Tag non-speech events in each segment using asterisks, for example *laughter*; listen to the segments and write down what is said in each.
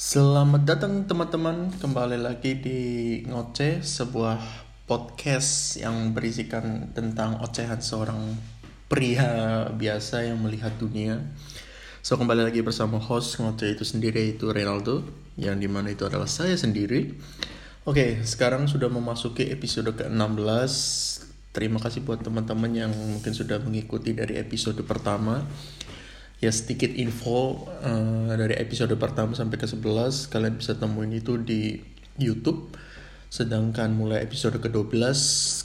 Selamat datang teman-teman kembali lagi di Ngoceh sebuah podcast yang berisikan tentang ocehan seorang pria biasa yang melihat dunia. So kembali lagi bersama host Ngoceh itu sendiri itu Renaldo yang di mana itu adalah saya sendiri. Oke sekarang sudah memasuki episode ke-16 Terima kasih buat teman-teman yang mungkin sudah mengikuti dari episode pertama ya sedikit info uh, dari episode pertama sampai ke 11 kalian bisa temuin itu di YouTube sedangkan mulai episode ke-12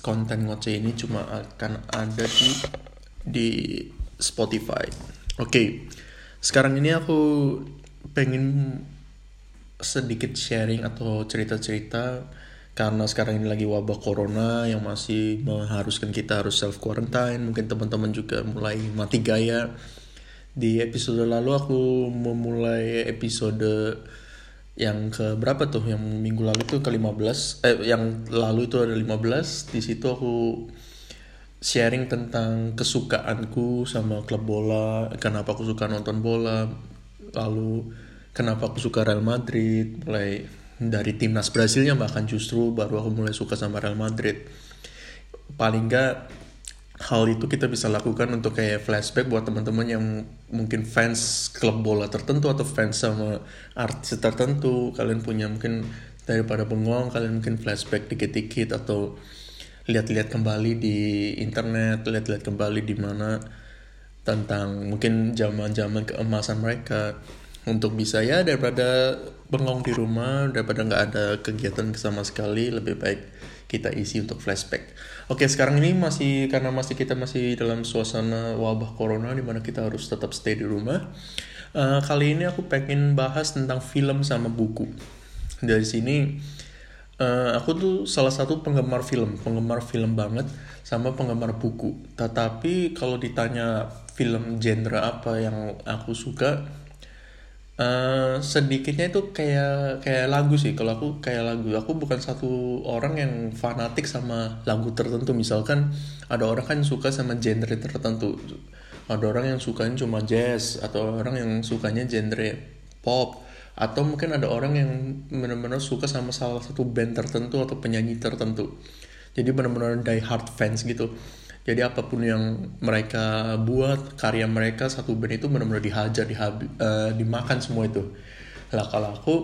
konten ngoceh ini cuma akan ada di di Spotify. Oke. Okay. Sekarang ini aku pengen sedikit sharing atau cerita-cerita karena sekarang ini lagi wabah corona yang masih mengharuskan kita harus self quarantine mungkin teman-teman juga mulai mati gaya di episode lalu aku memulai episode yang ke berapa tuh? Yang minggu lalu tuh ke 15 eh yang lalu itu ada 15 di situ aku sharing tentang kesukaanku sama klub bola kenapa aku suka nonton bola lalu kenapa aku suka Real Madrid mulai dari timnas Brasilnya bahkan justru baru aku mulai suka sama Real Madrid. Paling enggak hal itu kita bisa lakukan untuk kayak flashback buat teman-teman yang mungkin fans klub bola tertentu atau fans sama artis tertentu. Kalian punya mungkin daripada bengong kalian mungkin flashback dikit-dikit atau lihat-lihat kembali di internet lihat-lihat kembali di mana tentang mungkin zaman-zaman keemasan mereka. Untuk bisa ya daripada bengong di rumah daripada nggak ada kegiatan sama sekali lebih baik kita isi untuk flashback. Oke, sekarang ini masih karena masih kita masih dalam suasana wabah corona di mana kita harus tetap stay di rumah. Uh, kali ini aku pengen bahas tentang film sama buku. Dari sini uh, aku tuh salah satu penggemar film, penggemar film banget sama penggemar buku. Tetapi kalau ditanya film genre apa yang aku suka, Uh, sedikitnya itu kayak kayak lagu sih. Kalau aku kayak lagu aku bukan satu orang yang fanatik sama lagu tertentu. Misalkan ada orang kan suka sama genre tertentu. Ada orang yang sukanya cuma jazz atau orang yang sukanya genre pop atau mungkin ada orang yang benar-benar suka sama salah satu band tertentu atau penyanyi tertentu. Jadi benar-benar die hard fans gitu jadi apa pun yang mereka buat karya mereka satu band itu benar-benar dihajar dihabi, uh, dimakan semua itu. Lah kalau aku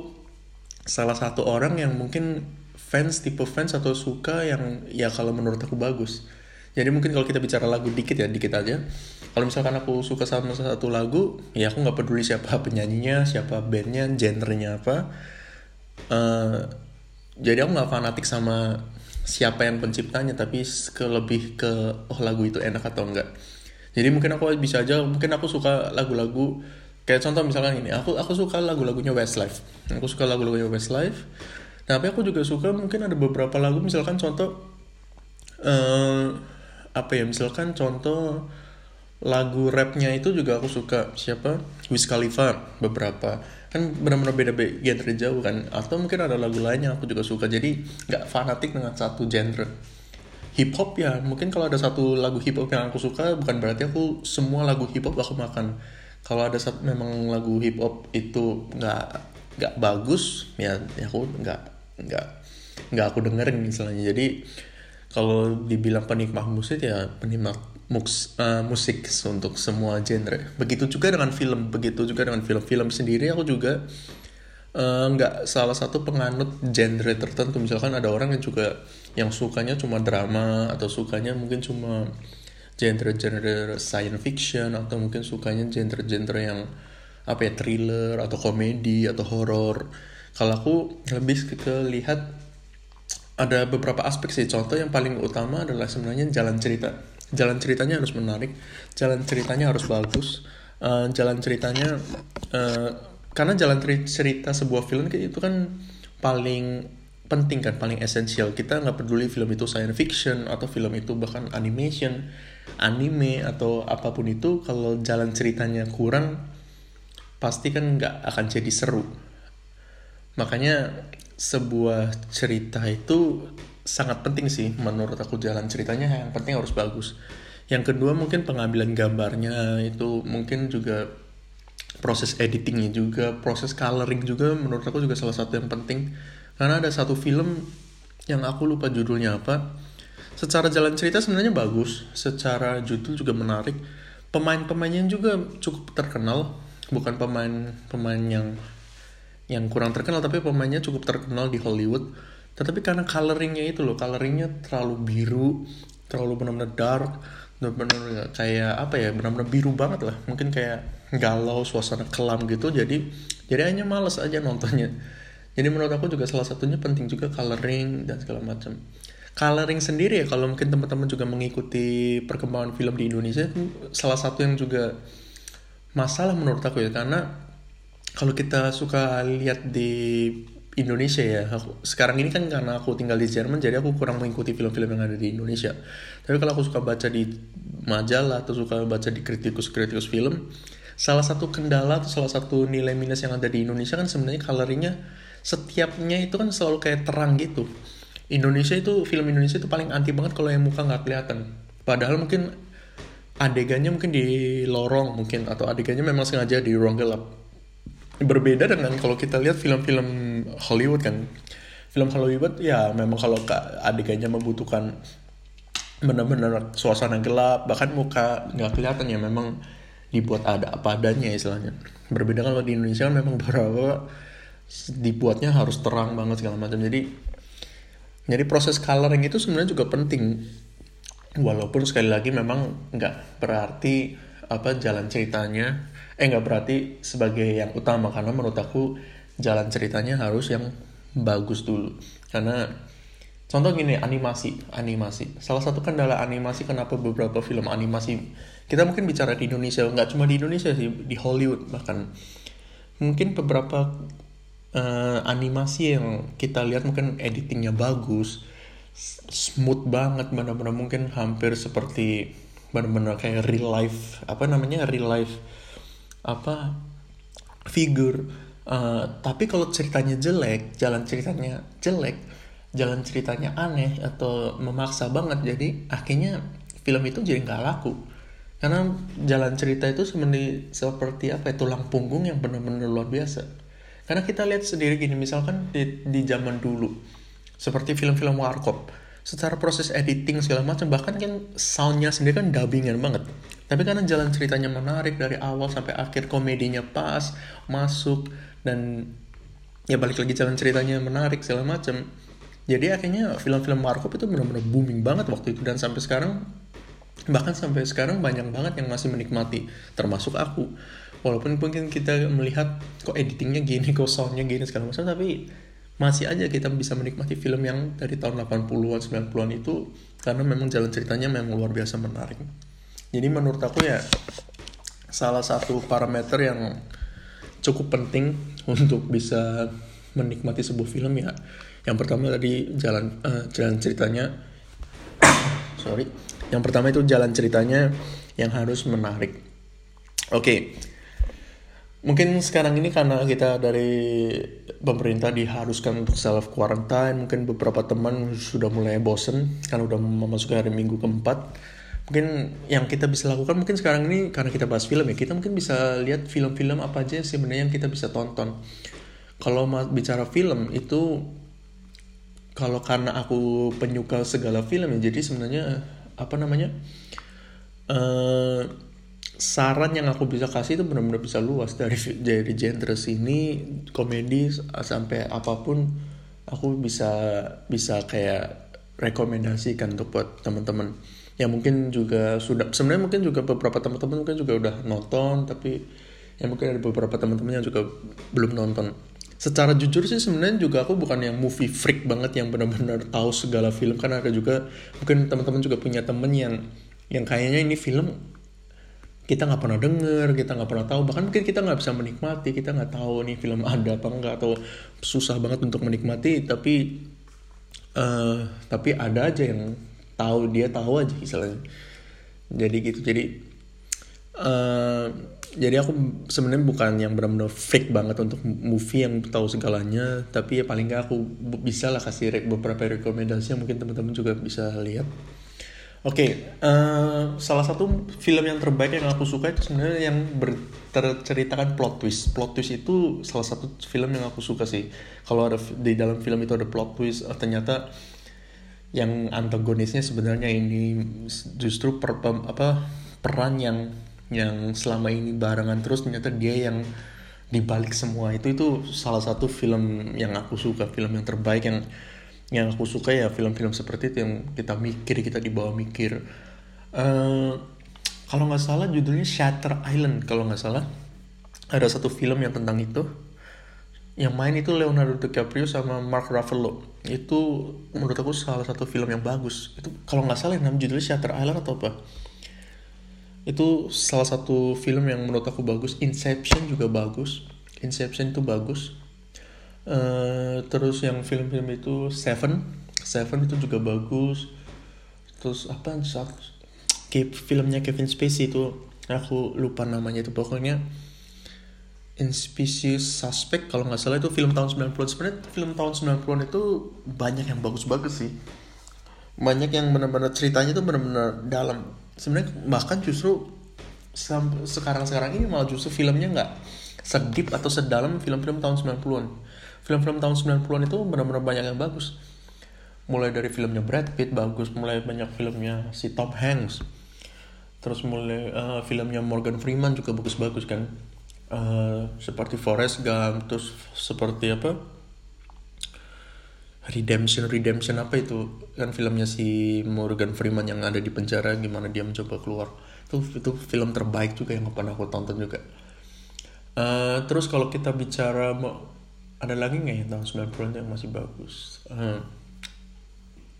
salah satu orang yang mungkin fans tipe fans atau suka yang ya kalau menurut aku bagus. Jadi mungkin kalau kita bicara lagu dikit ya dikit aja. Kalau misalkan aku suka sama satu lagu ya aku nggak peduli siapa *laughs* penyanyinya siapa bandnya genrenya apa. Uh, jadi aku nggak fanatik sama siapa yang penciptanya tapi ke lebih ke oh lagu itu enak atau enggak. Jadi mungkin aku bisa aja mungkin aku suka lagu-lagu kayak contoh misalkan ini aku aku suka lagu-lagunya Westlife. Aku suka lagu-lagunya Westlife. Tapi aku juga suka mungkin ada beberapa lagu misalkan contoh uh, apa ya misalkan contoh lagu rapnya itu juga aku suka. Siapa? Wiz Khalifa beberapa kan benar-benar beda genre jauh kan. Atau mungkin ada lagu lain yang aku juga suka. Jadi nggak fanatik dengan satu genre. Hip hop ya mungkin kalau ada satu lagu hip hop yang aku suka bukan berarti aku semua lagu hip hop aku makan. Kalau ada satu memang lagu hip hop itu nggak nggak bagus ya, ya aku nggak nggak nggak aku dengerin misalnya. Jadi kalau dibilang penikmat musik ya penikmat mus, uh, musik untuk semua genre. Begitu juga dengan film, begitu juga dengan film-film sendiri aku juga eh, nggak uh, salah satu penganut genre tertentu. Misalkan ada orang yang juga yang sukanya cuma drama atau sukanya mungkin cuma genre-genre science fiction atau mungkin sukanya genre-genre yang apa ya thriller atau komedi atau horor. Kalau aku lebih ke, ke lihat ada beberapa aspek sih. Contoh yang paling utama adalah sebenarnya jalan cerita. Jalan ceritanya harus menarik jalan ceritanya harus bagus uh, jalan ceritanya uh, karena jalan cerita sebuah film itu kan paling penting kan paling esensial. Kita nggak peduli film itu science fiction atau film itu bahkan animation anime atau apa pun itu kalau jalan ceritanya kurang pasti kan nggak akan jadi seru. Makanya sebuah cerita itu sangat penting sih menurut aku jalan ceritanya. Yang penting harus bagus. Yang kedua mungkin pengambilan gambarnya itu mungkin juga proses editingnya juga proses coloring juga menurut aku juga salah satu yang penting. Karena ada satu film yang aku lupa judulnya apa. Secara jalan cerita sebenarnya bagus secara judul juga menarik. Pemain-pemainnya juga cukup terkenal bukan pemain pemain yang yang kurang terkenal tapi pemainnya cukup terkenal di Hollywood. Tetapi karena coloringnya itu loh coloringnya terlalu biru terlalu benar-benar dark benar-benar kayak apa ya benar-benar biru banget lah. Mungkin kayak galau suasana kelam gitu. Jadi jadi hanya males aja nontonnya. Jadi menurut aku juga salah satunya penting juga coloring dan segala macam. Coloring sendiri ya kalau mungkin teman-teman juga mengikuti perkembangan film di Indonesia salah satu yang juga masalah menurut aku ya. Karena kalau kita suka lihat di Indonesia ya aku, sekarang ini kan karena aku tinggal di Jerman jadi aku kurang mengikuti film-film yang ada di Indonesia tapi kalau aku suka baca di majalah atau suka baca di kritikus-kritikus film salah satu kendala atau salah satu nilai minus yang ada di Indonesia kan sebenarnya coloringnya setiapnya itu kan selalu kayak terang gitu Indonesia itu film Indonesia itu paling anti banget kalau yang muka nggak kelihatan. Padahal mungkin adegannya mungkin di lorong mungkin atau adegannya memang sengaja di ruang gelap. Berbeda dengan kalau kita lihat film-film Hollywood kan. Film Hollywood ya memang kalau adegannya membutuhkan benar-benar suasana gelap bahkan muka nggak kelihatan ya memang dibuat ada apa adanya istilahnya berbeda kalau di Indonesia kan memang *laughs* beberapa dibuatnya harus terang banget segala macam jadi jadi proses coloring itu sebenarnya juga penting. Walaupun sekali lagi memang nggak berarti apa jalan ceritanya, eh nggak berarti sebagai yang utama karena menurut aku jalan ceritanya harus yang bagus dulu. Karena contoh gini animasi, animasi. Salah satu kendala animasi kenapa beberapa film animasi kita mungkin bicara di Indonesia nggak cuma di Indonesia sih di Hollywood bahkan mungkin beberapa uh, animasi yang kita lihat mungkin editingnya bagus smooth banget benar-benar mungkin hampir seperti benar-benar kayak real life apa namanya real life apa figur. Uh, tapi kalau ceritanya jelek jalan ceritanya jelek jalan ceritanya aneh atau memaksa banget jadi akhirnya film itu jadi nggak laku. Karena jalan cerita itu seperti seperti apa ya tulang punggung yang benar-benar luar biasa. Karena kita lihat sendiri gini, misalkan di, di zaman dulu, seperti film-film warkop, secara proses editing segala macam, bahkan kan soundnya sendiri kan dubbingan banget. Tapi karena jalan ceritanya menarik dari awal sampai akhir, komedinya pas, masuk, dan ya balik lagi jalan ceritanya menarik segala macam. Jadi akhirnya film-film warkop itu benar-benar booming banget waktu itu dan sampai sekarang bahkan sampai sekarang banyak banget yang masih menikmati termasuk aku walaupun mungkin kita melihat kok editingnya gini kok soundnya gini segala macam tapi masih aja kita bisa menikmati film yang dari tahun 80-an 90-an itu karena memang jalan ceritanya memang luar biasa menarik jadi menurut aku ya salah satu parameter yang cukup penting untuk bisa menikmati sebuah film ya yang pertama tadi jalan uh, jalan ceritanya *coughs* sorry yang pertama itu jalan ceritanya yang harus menarik. Oke okay mungkin sekarang ini karena kita dari pemerintah diharuskan untuk self quarantine mungkin beberapa teman sudah mulai bosen karena udah memasuki hari minggu keempat mungkin yang kita bisa lakukan mungkin sekarang ini karena kita bahas film ya kita mungkin bisa lihat film-film apa aja sih sebenarnya yang kita bisa tonton. Kalau bicara film itu kalau karena aku penyuka segala film ya jadi sebenarnya apa namanya uh, saran yang aku bisa kasih itu benar-benar bisa luas dari dari genre sini komedi sampai apa pun aku bisa bisa kayak rekomendasikan untuk buat teman-teman yang mungkin juga sudah sebenarnya mungkin juga beberapa teman-teman mungkin juga udah nonton tapi ya mungkin ada beberapa teman-teman yang juga belum nonton. Secara jujur sih sebenarnya juga aku bukan yang movie freak banget yang benar-benar tahu segala film karena ada juga mungkin teman-teman juga punya temen yang yang kayaknya ini film kita nggak pernah denger, kita nggak pernah tahu, bahkan mungkin kita nggak bisa menikmati, kita nggak tahu nih film *laughs* ada apa enggak atau susah banget untuk menikmati, tapi uh, tapi ada aja yang tahu dia tahu aja misalnya, jadi gitu, jadi uh, jadi aku sebenarnya bukan yang benar-benar fake banget untuk movie yang tahu segalanya, tapi ya paling nggak aku bisa lah kasih beberapa rekomendasi yang mungkin teman-teman juga bisa lihat. Oke, uh, salah satu film yang terbaik yang aku suka itu sebenarnya yang ber, terceritakan plot twist. Plot twist itu salah satu film yang aku suka sih. Kalau ada di dalam film itu ada plot twist, uh, ternyata yang antagonisnya sebenarnya ini justru per, apa peran yang yang selama ini barengan terus ternyata dia yang dibalik semua itu itu salah satu film yang aku suka film yang terbaik yang yang aku suka ya film-film seperti itu yang kita mikir kita dibawa mikir. Uh, kalau nggak salah judulnya Shutter Island kalau nggak salah. Ada satu film yang tentang itu yang main itu Leonardo DiCaprio sama Mark Ruffalo. Itu menurut aku salah satu film yang bagus. Itu kalau nggak salah nama judulnya Shutter Island atau apa? Itu salah satu film yang menurut aku bagus. Inception juga bagus. Inception itu bagus. Uh, terus yang film-film itu Seven. Seven itu juga bagus. Terus apa filmnya Kevin Spacey itu aku lupa namanya itu. Pokoknya Inspicious Suspect kalau nggak salah itu film tahun 90-an sebenarnya film tahun 90-an itu banyak yang bagus-bagus sih. Banyak yang benar-benar ceritanya itu benar-benar dalam. Sebenarnya bahkan justru sekarang-sekarang ini malah justru filmnya nggak sedip atau sedalam film-film tahun 90-an film-film tahun 90-an itu benar-benar banyak yang bagus. Mulai dari filmnya Brad Pitt bagus mulai banyak filmnya si Tom Hanks. Terus mulai uh, filmnya Morgan Freeman juga bagus-bagus kan uh, seperti Forrest Gump terus seperti apa? Redemption Redemption apa itu? Kan filmnya si Morgan Freeman yang ada di penjara gimana dia mencoba keluar. Itu itu film terbaik juga yang pernah aku tonton juga. Uh, terus kalau kita bicara ada lagi nggak ya tahun 90-an yang masih bagus? Hmm.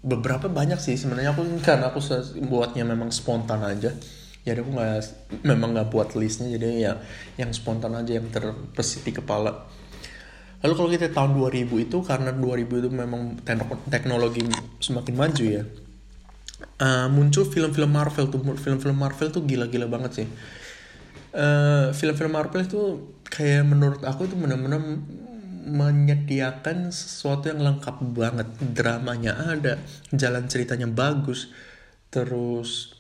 beberapa banyak sih sebenarnya aku karena aku buatnya memang spontan aja jadi aku nggak memang nggak buat listnya jadi ya yang spontan aja yang terbesit di kepala. Lalu kalau kita tahun 2000 itu karena 2000 itu memang teknologi semakin maju ya uh, muncul film-film Marvel tuh film-film Marvel tuh gila-gila banget sih. Uh, film-film Marvel itu kayak menurut aku itu benar-benar menyediakan sesuatu yang lengkap banget. Dramanya ada jalan ceritanya bagus terus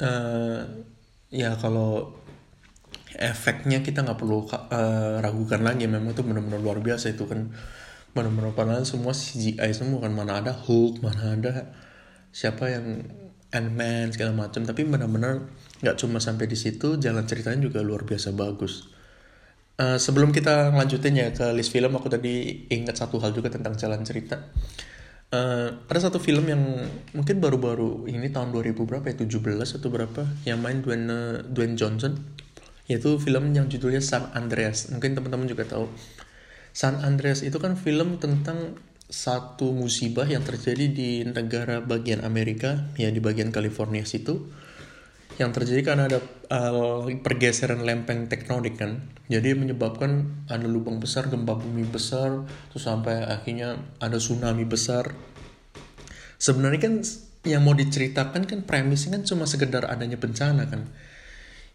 uh, ya kalau efeknya kita nggak perlu uh, ragukan lagi. Memang itu benar-benar luar biasa itu kan. Benar-benar padahal semua CGI semua kan. Mana ada Hulk mana ada siapa yang Ant-Man segala macam. Tapi benar-benar nggak cuma sampai di situ jalan ceritanya juga luar biasa bagus. Uh, sebelum kita lanjutin ya ke list film, aku tadi ingat satu hal juga tentang jalan cerita. Uh, ada satu film yang mungkin baru-baru ini tahun 2000 berapa ya? 17 atau berapa? Yang main Dwayne Dwayne Johnson. Yaitu film yang judulnya San Andreas. Mungkin teman-teman juga tahu. San Andreas itu kan film tentang satu musibah yang terjadi di negara bagian Amerika ya di bagian California situ yang terjadi karena ada uh, pergeseran lempeng tektonik kan. Jadi menyebabkan ada lubang besar gempa bumi besar terus sampai akhirnya ada tsunami besar. Sebenarnya kan yang mau diceritakan kan premisnya kan cuma sekedar adanya bencana kan.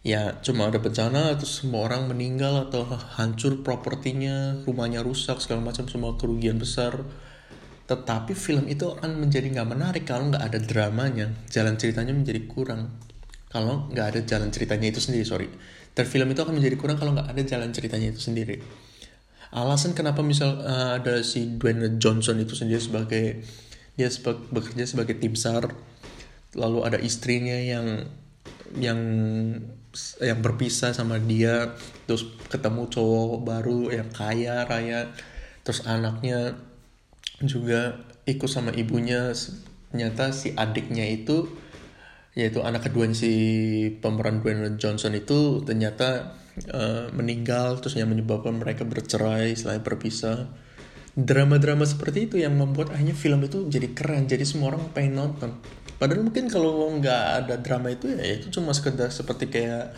Ya cuma ada bencana terus semua orang meninggal atau hancur propertinya rumahnya rusak segala macam semua kerugian besar. Tetapi film itu akan menjadi nggak menarik kalau nggak ada dramanya. Jalan ceritanya menjadi kurang kalau nggak ada jalan ceritanya itu sendiri sorry. Dan film itu akan menjadi kurang kalau nggak ada jalan ceritanya itu sendiri. Alasan kenapa misal uh, ada si Dwayne Johnson itu sendiri sebagai dia sebagai, bekerja sebagai tim sar lalu ada istrinya yang yang yang berpisah sama dia terus ketemu cowok baru yang kaya raya terus anaknya juga ikut sama ibunya. Ternyata si adiknya itu yaitu anak kedua si pemeran Dwayne Johnson itu ternyata uh, meninggal terus yang menyebabkan mereka bercerai selain berpisah. Drama-drama seperti itu yang membuat akhirnya film itu jadi keren jadi semua orang pengen nonton. Padahal mungkin kalau nggak ada drama itu ya itu cuma sekedar seperti kayak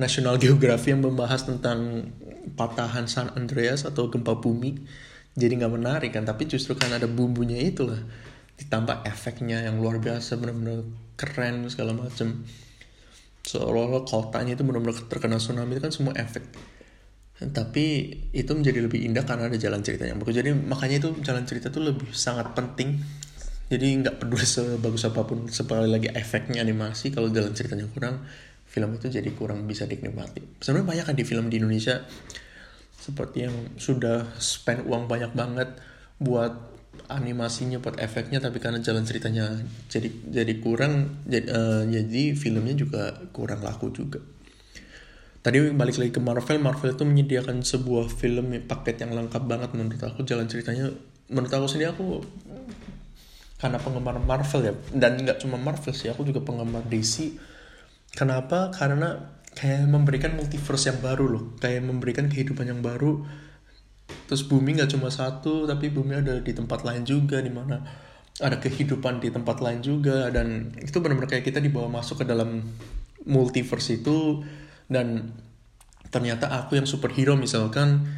National Geography yang membahas tentang patahan San Andreas atau gempa bumi. Jadi nggak menarik kan tapi justru kan ada bumbunya itulah ditambah efeknya yang luar biasa benar-benar keren segala macem. Seolah-olah kotanya itu benar-benar terkena tsunami itu kan semua efek. Tapi itu menjadi lebih indah karena ada jalan ceritanya. Bagus jadi makanya itu jalan cerita itu lebih sangat penting. Jadi nggak peduli sebagus apa pun sekali lagi efeknya animasi kalau jalan ceritanya kurang film itu jadi kurang bisa dinikmati. Sebenarnya banyak kan di film di Indonesia seperti yang sudah spend uang banyak banget buat animasinya buat efeknya tapi karena jalan ceritanya jadi jadi kurang jadi, uh, jadi filmnya juga kurang laku juga. Tadi balik lagi ke Marvel Marvel itu menyediakan sebuah film paket yang lengkap banget menurut aku. Jalan ceritanya menurut aku sendiri aku karena penggemar Marvel ya dan nggak cuma Marvel sih aku juga penggemar DC kenapa? Karena kayak memberikan multiverse yang baru loh. Kayak memberikan kehidupan yang baru terus bumi nggak cuma satu tapi bumi ada di tempat lain juga di mana ada kehidupan di tempat lain juga. Dan itu benar-benar kayak kita dibawa masuk ke dalam multiverse itu. Dan ternyata aku yang superhero misalkan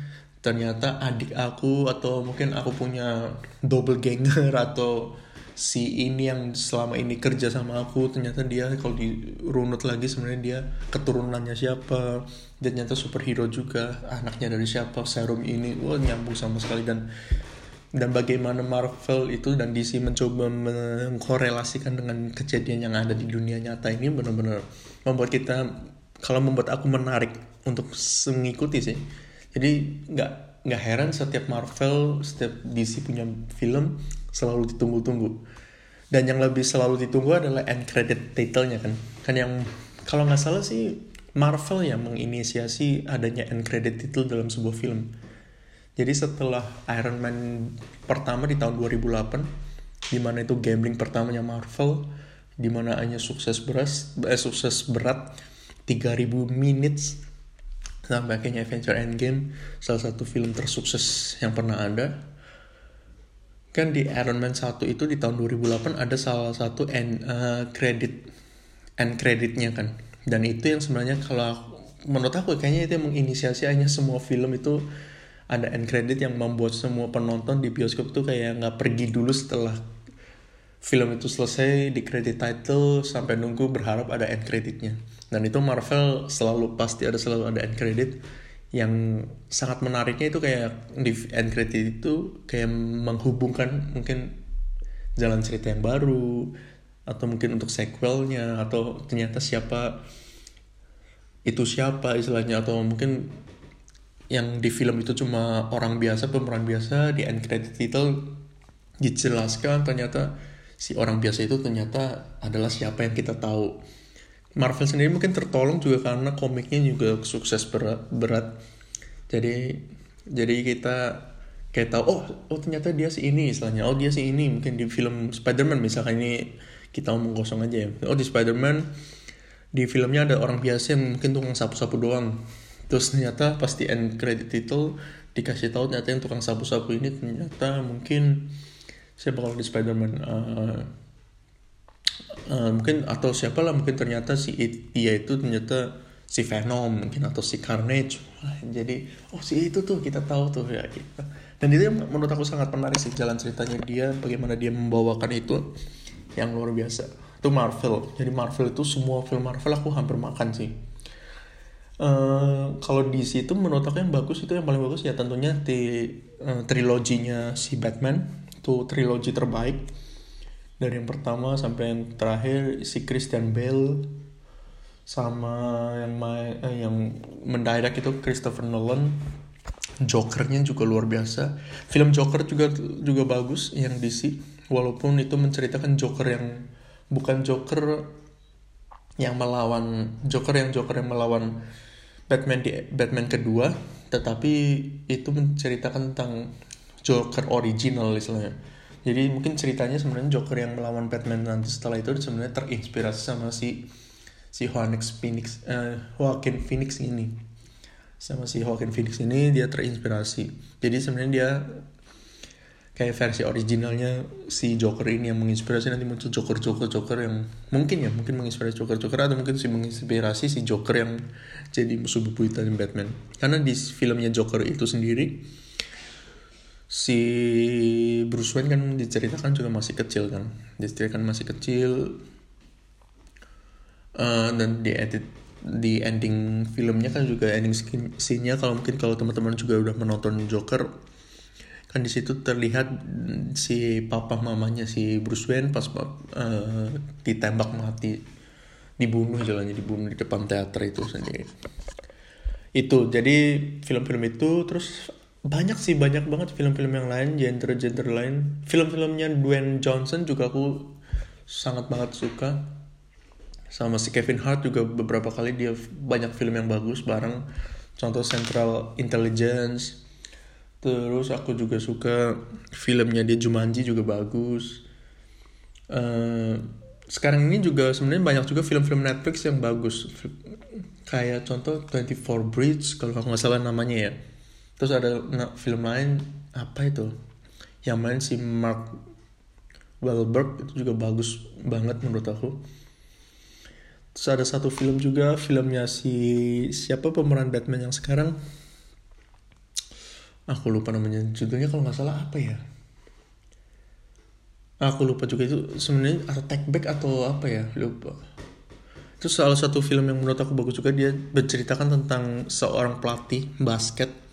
ternyata adik aku atau mungkin aku punya double ganger atau si ini yang selama ini kerja sama aku ternyata dia kalau dirunut lagi sebenarnya dia keturunannya siapa dan ternyata superhero juga anaknya dari siapa serum ini wah nyambung sama sekali. Dan dan bagaimana Marvel itu dan DC mencoba mengkorelasikan dengan kejadian yang ada di dunia nyata ini benar-benar membuat kita kalau membuat aku menarik untuk mengikuti sih. Jadi nggak nggak heran setiap Marvel setiap DC punya film selalu ditunggu-tunggu. Dan yang lebih selalu ditunggu adalah end credit title-nya kan. Kan yang kalau nggak salah sih Marvel yang menginisiasi adanya end credit title dalam sebuah film. Jadi setelah Iron Man pertama di tahun 2008 di mana itu gambling pertamanya Marvel di mana hanya sukses beras eh, sukses berat 3000 minutes sampai akhirnya Avenger Endgame salah satu film tersukses yang pernah ada. Kan di Iron Man 1 itu di tahun 2008 ada salah satu end uh, credit end creditnya kan. Dan itu yang sebenarnya kalau menurut aku kayaknya itu yang menginisiasi hanya semua film itu ada end credit yang membuat semua penonton di bioskop tuh kayak nggak pergi dulu setelah film itu selesai di credit title sampai nunggu berharap ada end creditnya dan itu Marvel selalu pasti ada selalu ada end credit yang sangat menariknya itu kayak di end credit itu kayak menghubungkan mungkin jalan cerita yang baru atau mungkin untuk sequelnya atau ternyata siapa itu siapa istilahnya atau mungkin yang di film itu cuma orang biasa pemeran biasa di end credit title dijelaskan ternyata si orang biasa itu ternyata adalah siapa yang kita tahu Marvel sendiri mungkin tertolong juga karena komiknya juga sukses berat, berat. Jadi jadi kita kayak tahu oh oh ternyata dia si ini istilahnya. Oh dia si ini. Mungkin di film Spider-Man misalkan ini kita omong kosong aja ya. Oh di Spider-Man di filmnya ada orang biasa yang mungkin tukang sapu-sapu doang. Terus ternyata pasti end credit title dikasih tahu ternyata yang tukang sapu-sapu ini ternyata mungkin siapa kalau di Spider-Man uh, uh, mungkin atau siapa lah mungkin ternyata si dia itu ternyata si Venom mungkin atau si Carnage. Jadi oh si itu tuh kita tahu tuh ya gitu. dan itu menurut aku sangat menarik sih jalan ceritanya dia bagaimana dia membawakan itu yang luar biasa. Itu Marvel. Jadi Marvel itu semua film Marvel aku hampir makan sih. Uh, kalau di situ menurut aku yang bagus itu yang paling bagus ya tentunya di uh, triloginya si Batman. Itu trilogi terbaik dari yang pertama sampai yang terakhir si Christian Bale sama yang main eh, yang mendirect itu Christopher Nolan. Jokernya juga luar biasa. Film Joker juga juga bagus yang DC walaupun itu menceritakan Joker yang bukan Joker yang melawan Joker yang Joker yang melawan Batman di Batman kedua tetapi itu menceritakan tentang Joker original istilahnya jadi mungkin ceritanya sebenarnya Joker yang melawan Batman nanti setelah itu sebenarnya terinspirasi sama si si Joaquin Phoenix uh, Joaquin Phoenix ini. Sama si Joaquin Phoenix ini dia terinspirasi. Jadi sebenarnya dia kayak versi originalnya si Joker ini yang menginspirasi. Nanti muncul Joker Joker Joker yang mungkin ya mungkin menginspirasi Joker Joker atau mungkin si menginspirasi si Joker yang jadi musuh bebuyutan Batman. Karena di filmnya Joker itu sendiri si Bruce Wayne kan diceritakan juga masih kecil kan. Diceritakan masih kecil. Uh, dan di edit di ending filmnya kan juga ending scene-nya kalau mungkin kalau teman-teman juga udah menonton Joker kan di situ terlihat si papa mamanya si Bruce Wayne pas uh, ditembak mati. Dibunuh jalannya dibunuh di depan teater itu sendiri. Itu jadi film-film itu terus banyak sih banyak banget film-film yang lain genre-genre lain. Film-filmnya Dwayne Johnson juga aku sangat banget suka. Sama si Kevin Hart juga beberapa kali dia banyak film yang bagus bareng. Contoh Central Intelligence. Terus aku juga suka filmnya dia Jumanji juga bagus. Uh, sekarang ini juga sebenarnya banyak juga film-film Netflix yang bagus. Kayak contoh 24 Bridge kalau aku nggak salah namanya ya terus ada film lain apa itu? Yang main si Mark Wahlberg itu juga bagus banget menurut aku. Terus ada satu film juga filmnya si siapa pemeran Batman yang sekarang? Aku lupa namanya judulnya kalau nggak salah apa ya? Aku lupa juga itu sebenarnya atau take back atau apa ya? Lupa. Itu salah satu film yang menurut aku bagus juga dia berceritakan tentang seorang pelatih basket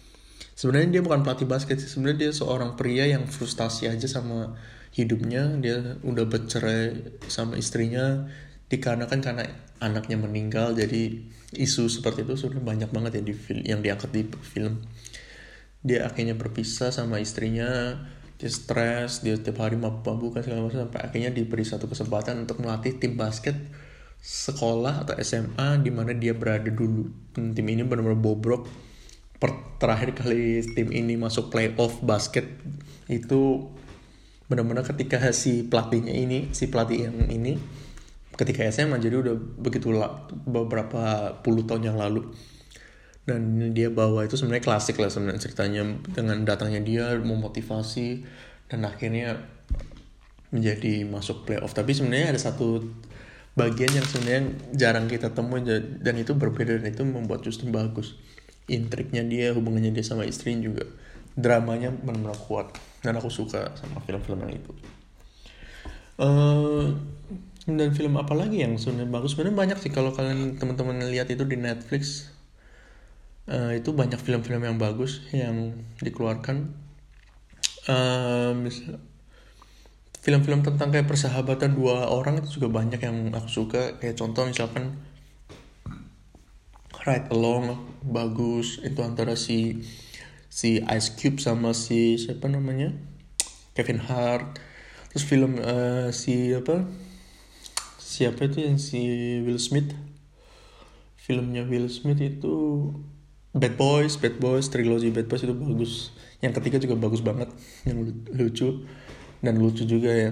sebenarnya dia bukan pelatih basket sih. Sebenarnya dia seorang pria yang frustasi aja sama hidupnya. Dia udah bercerai sama istrinya dikarenakan karena anaknya meninggal. Jadi isu seperti itu sudah banyak banget ya di film yang diangkat di film. Dia akhirnya berpisah sama istrinya. Dia stres dia setiap hari mabuk-mabukan segala macam sampai akhirnya diberi satu kesempatan untuk melatih tim basket sekolah atau SMA di mana dia berada dulu. Tim ini benar-benar bobrok per terakhir kali tim ini masuk playoff basket itu benar-benar ketika si pelatihnya ini si pelatih yang ini ketika SMA jadi udah begitu beberapa puluh tahun yang lalu. Dan dia bawa itu sebenarnya klasik lah sebenarnya ceritanya dengan datangnya dia memotivasi dan akhirnya menjadi masuk playoff. Tapi sebenarnya ada satu bagian yang sebenarnya jarang kita temui dan itu berbeda dan itu membuat justru bagus intriknya dia hubungannya dia sama istrinya juga dramanya benar-benar kuat. Dan aku suka sama film-film yang itu. Uh, dan film apa lagi yang sebenarnya bagus? Sebenarnya banyak sih kalau kalian teman-teman lihat itu di Netflix uh, itu banyak film-film yang bagus yang dikeluarkan. Uh, film-film tentang kayak persahabatan dua orang itu juga banyak yang aku suka. Kayak contoh misalkan Ride Along bagus. Itu antara si si Ice Cube sama si siapa namanya? Kevin Hart. Terus film uh, si apa? Siapa itu yang si Will Smith? Filmnya Will Smith itu Bad Boys, Bad Boys, trilogi Bad Boys itu bagus. Yang ketiga juga bagus banget, yang lucu. Dan lucu juga ya.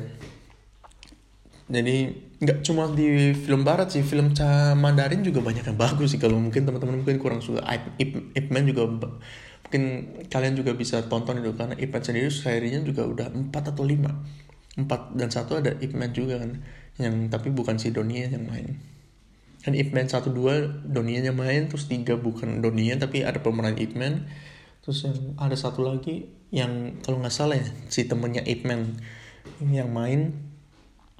Jadi nggak cuma di film barat sih, film Mandarin juga banyak yang bagus sih. Kalau mungkin teman-teman mungkin kurang suka Ip, Ip, Ip Man juga mungkin kalian juga bisa tonton itu karena Ip Man sendiri serinya juga udah empat atau lima. Empat dan satu ada Ip Man juga kan yang tapi bukan si Donia yang main. Kan Ip Man 1 2 Donianya main terus tiga bukan Donia tapi ada pemeran Ip Man. Terus yang ada satu lagi yang kalau nggak salah ya si temennya Ip Man yang main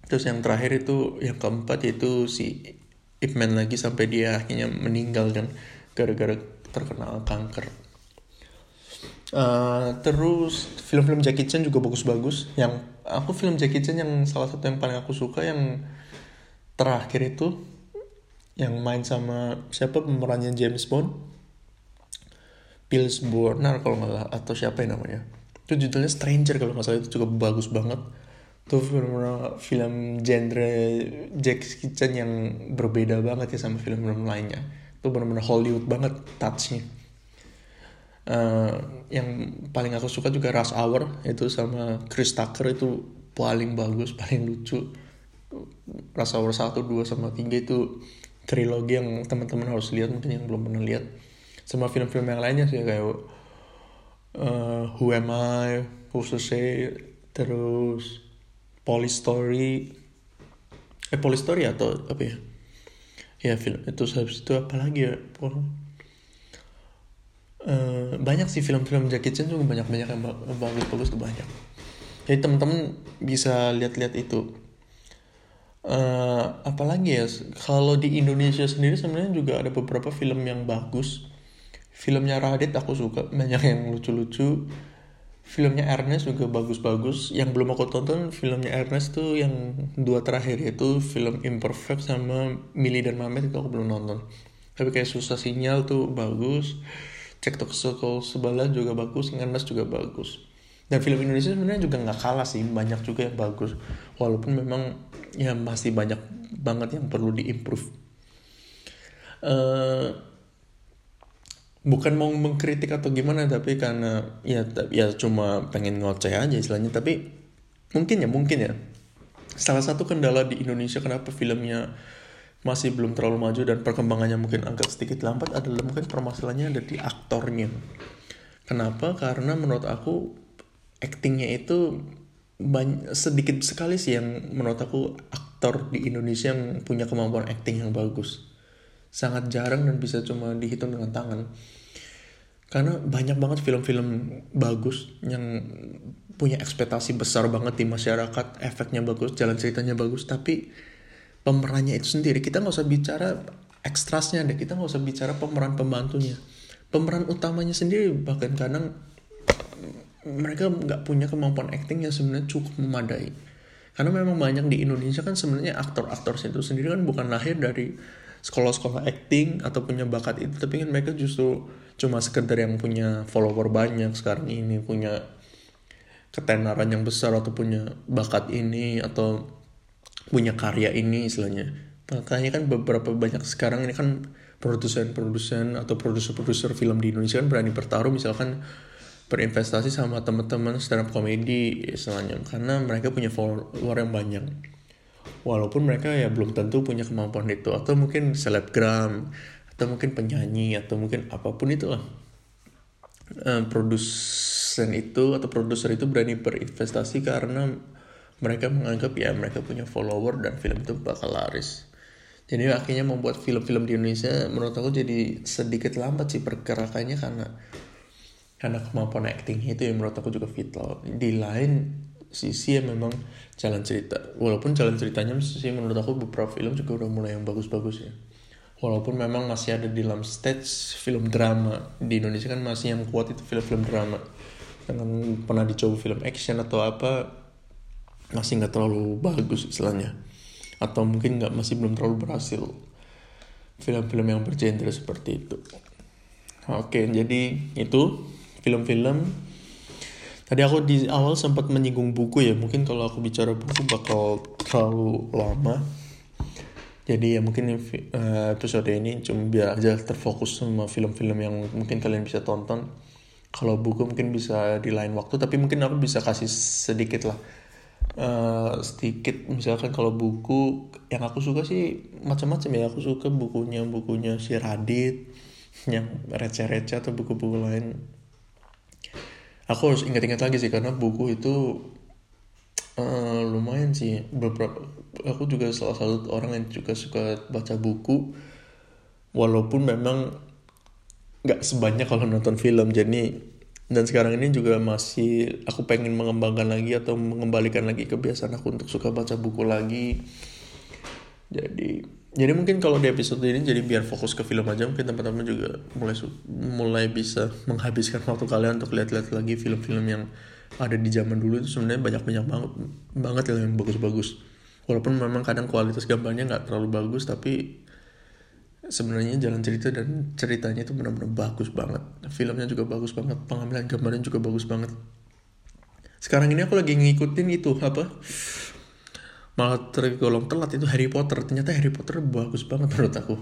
terus yang terakhir itu yang keempat itu si Ip Man lagi sampai dia akhirnya meninggal kan gara-gara terkena kanker. Uh, terus film-film Jackie Chan juga bagus-bagus. Yang aku film Jackie Chan yang salah satu yang paling aku suka yang terakhir itu yang main sama siapa pemerannya James Bond? Pierce Brosnan kalau nggak atau siapa yang namanya? Itu judulnya Stranger kalau nggak salah itu juga bagus banget itu film film genre Jackie Chan yang berbeda banget ya sama film-film lainnya. Itu benar-benar Hollywood banget touchnya. Uh, yang paling aku suka juga Rush Hour itu sama Chris Tucker itu paling bagus *laughs* paling lucu. Rush Hour 1, 2, sama 3 itu trilogi yang teman-teman harus lihat mungkin yang belum pernah lihat. Sama film-film yang lainnya sih kayak uh, Who Am I, Who's to Say, terus Police Story, eh Police Story atau apa ya? Ya film itu habis itu apa lagi ya? Uh, banyak sih film-film Jackie Chan juga banyak-banyak yang bagus-bagus tuh banyak. Jadi teman-teman bisa lihat-lihat itu uh, apalagi ya kalau di Indonesia sendiri sebenarnya juga ada beberapa film yang bagus filmnya Radit aku suka banyak yang lucu-lucu filmnya Ernest juga bagus-bagus. Yang belum aku tonton filmnya Ernest tuh yang dua terakhir itu film Imperfect sama Millie dan Mamet itu aku belum nonton. Tapi kayak susah sinyal tuh bagus. Cek tok sebelah juga bagus Ernest juga bagus. Dan film Indonesia sebenarnya juga nggak kalah sih banyak juga yang bagus. Walaupun memang ya masih banyak banget yang perlu diimprove uh, bukan mau mengkritik atau gimana tapi karena ya ya cuma pengen ngoceh aja istilahnya. Tapi mungkin ya mungkin ya. Salah satu kendala di Indonesia kenapa filmnya masih belum terlalu maju dan perkembangannya mungkin agak sedikit lambat adalah mungkin permasalahannya ada di aktornya. Kenapa? Karena menurut aku aktingnya itu banyak, sedikit sekali sih yang menurut aku aktor di Indonesia yang punya kemampuan akting yang bagus. Sangat jarang dan bisa cuma dihitung dengan tangan karena banyak banget film-film bagus yang punya ekspektasi besar banget di masyarakat efeknya bagus jalan ceritanya bagus tapi pemerannya itu sendiri. Kita nggak usah bicara ekstrasnya deh kita nggak usah bicara pemeran pembantunya. Pemeran utamanya sendiri bahkan kadang mereka nggak punya kemampuan acting yang sebenarnya cukup memadai. Karena memang banyak di Indonesia kan sebenarnya aktor-aktor itu sendiri kan bukan lahir dari sekolah-sekolah acting atau punya bakat itu tapi kan mereka justru cuma sekedar yang punya follower banyak sekarang ini punya ketenaran yang besar atau punya bakat ini atau punya karya ini istilahnya. Makanya kan beberapa banyak sekarang ini kan produsen-produsen atau produser-produser film di Indonesia kan berani bertaruh misalkan berinvestasi sama teman-teman stand up comedy istilahnya karena mereka punya follower yang banyak. Walaupun mereka ya belum tentu punya kemampuan itu atau mungkin selebgram atau mungkin penyanyi atau mungkin apa pun itu lah uh, produsen itu atau produser itu berani berinvestasi karena mereka menganggap ya mereka punya follower dan film itu bakal laris. Jadi akhirnya membuat film-film di Indonesia menurut aku jadi sedikit lambat sih pergerakannya karena karena kemampuan acting itu yang menurut aku juga vital. Di lain sisi yang memang jalan cerita. Walaupun jalan ceritanya sih menurut aku beberapa film juga udah mulai yang bagus-bagus ya walaupun memang masih ada di dalam stage film drama. Di Indonesia kan masih yang kuat itu film-film drama. Dengan pernah dicoba film action atau apa masih nggak terlalu bagus istilahnya. Atau mungkin nggak masih belum terlalu berhasil film-film yang bergenre seperti itu. Oke jadi itu film-film. Tadi aku di awal sempat menyinggung buku ya, mungkin kalau aku bicara buku bakal terlalu lama. Jadi ya mungkin uh, episode ini cuma biar aja terfokus sama film-film yang mungkin kalian bisa tonton. Kalau buku mungkin bisa di lain waktu, tapi mungkin aku bisa kasih sedikit lah. Uh, sedikit misalkan kalau buku yang aku suka sih macam-macam ya aku suka bukunya bukunya si Radit yang receh-receh atau buku-buku lain aku harus ingat-ingat lagi sih karena buku itu uh, lumayan sih beberapa aku juga salah satu orang yang juga suka baca buku. Walaupun memang nggak sebanyak kalau nonton film. Jadi dan sekarang ini juga masih aku pengen mengembangkan lagi atau mengembalikan lagi kebiasaan aku untuk suka baca buku lagi. Jadi jadi mungkin kalau di episode ini jadi biar fokus ke film aja mungkin teman-teman juga mulai mulai bisa menghabiskan waktu kalian untuk lihat-lihat lagi film-film yang ada di zaman dulu itu sebenarnya banyak-banyak banget banget yang bagus-bagus walaupun memang kadang kualitas gambarnya nggak terlalu bagus tapi sebenarnya jalan cerita dan ceritanya itu benar-benar bagus banget. Filmnya juga bagus banget pengambilan gambarnya juga bagus banget. Sekarang ini aku lagi ngikutin itu apa? Malah tergolong telat itu Harry Potter. Ternyata Harry Potter bagus banget menurut aku.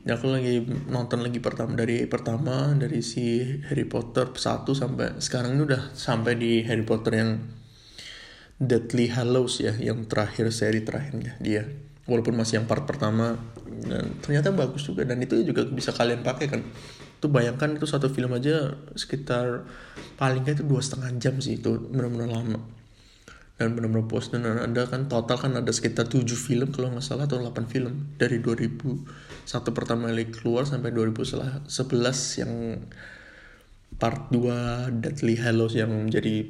Ya aku lagi nonton lagi pertama dari pertama dari si Harry Potter 1 sampai sekarang ini udah sampai di Harry Potter yang Deathly Hallows ya yang terakhir seri terakhirnya dia. Walaupun masih yang part pertama dan ternyata bagus juga. Dan itu juga bisa kalian pakai kan. Itu bayangkan itu satu film aja sekitar paling itu dua setengah jam sih itu benar-benar lama. Dan benar-benar puas. Dan ada kan total kan ada sekitar 7 film kalau nggak salah atau 8 film. Dari 2001 pertama kali keluar sampai 2011 yang part 2 Deadly Hallows yang menjadi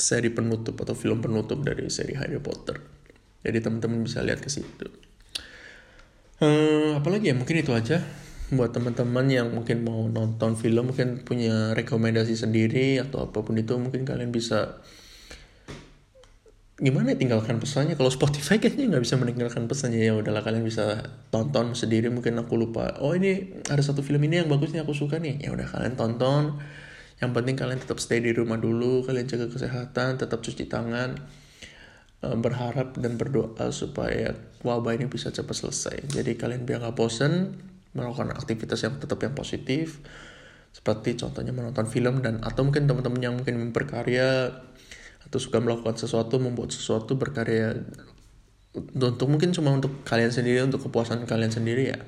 seri penutup atau film penutup dari seri Harry Potter. Jadi teman-teman bisa lihat ke situ. Hmm, apalagi ya? Mungkin itu aja. Buat teman-teman yang mungkin mau nonton film mungkin punya rekomendasi sendiri atau apa pun itu mungkin kalian bisa gimana ya? Tinggalkan pesannya. Kalau Spotify kayaknya nggak bisa meninggalkan pesannya. Ya udahlah kalian bisa tonton sendiri. Mungkin aku lupa. Oh ini ada satu film ini yang bagus nih aku suka nih. Ya udah kalian tonton yang penting kalian tetap stay di rumah dulu kalian jaga kesehatan tetap cuci tangan eh, berharap dan berdoa supaya wabah ini bisa cepat selesai. Jadi kalian biar nggak bosen melakukan aktivitas yang tetap yang positif seperti contohnya menonton film dan atau mungkin teman-teman yang mungkin berkarya atau suka melakukan sesuatu membuat sesuatu berkarya. Untuk mungkin cuma untuk kalian sendiri untuk kepuasan kalian sendiri ya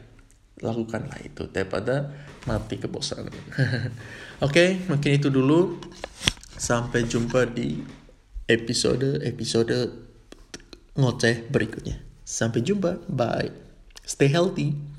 lakukanlah itu daripada mati kebosanan. *laughs* Oke okay, mungkin itu dulu. Sampai jumpa di episode episode ngoceh berikutnya. Sampai jumpa. Bye. Stay healthy